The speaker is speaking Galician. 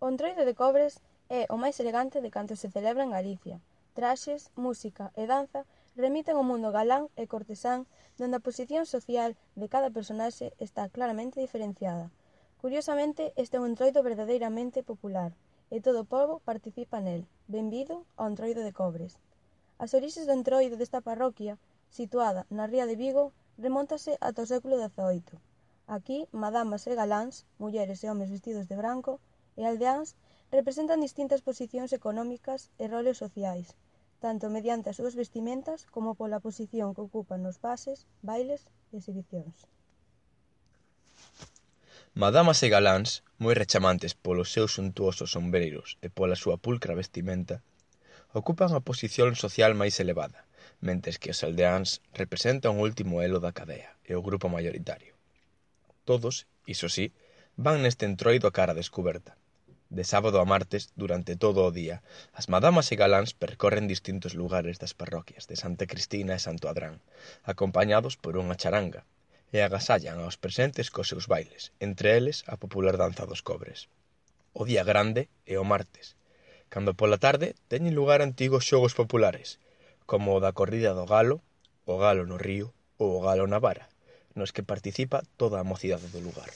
O Entroido de Cobres é o máis elegante de cantos se celebra en Galicia. Traxes, música e danza remiten ao mundo galán e cortesán donde a posición social de cada personaxe está claramente diferenciada. Curiosamente, este é un entroido verdadeiramente popular e todo o povo participa nel. Benvido ao Entroido de Cobres. As orixes do entroido desta parroquia, situada na ría de Vigo, remontase ata o século XVIII. Aquí, madamas e galáns, mulleres e homes vestidos de branco, e aldeáns representan distintas posicións económicas e roles sociais, tanto mediante as súas vestimentas como pola posición que ocupan nos pases, bailes e exhibicións. Madamas e galáns, moi rechamantes polos seus suntuosos sombreiros e pola súa pulcra vestimenta, ocupan a posición social máis elevada, mentres que os aldeáns representan o último elo da cadea e o grupo maioritario. Todos, iso sí, van neste entroido a cara descuberta, de sábado a martes durante todo o día. As madamas e galáns percorren distintos lugares das parroquias de Santa Cristina e Santo Adrán, acompañados por unha charanga, e agasallan aos presentes cos seus bailes, entre eles a popular danza dos cobres. O día grande é o martes, cando pola tarde teñen lugar antigos xogos populares, como o da corrida do galo, o galo no río ou o galo na vara, nos que participa toda a mocidade do lugar.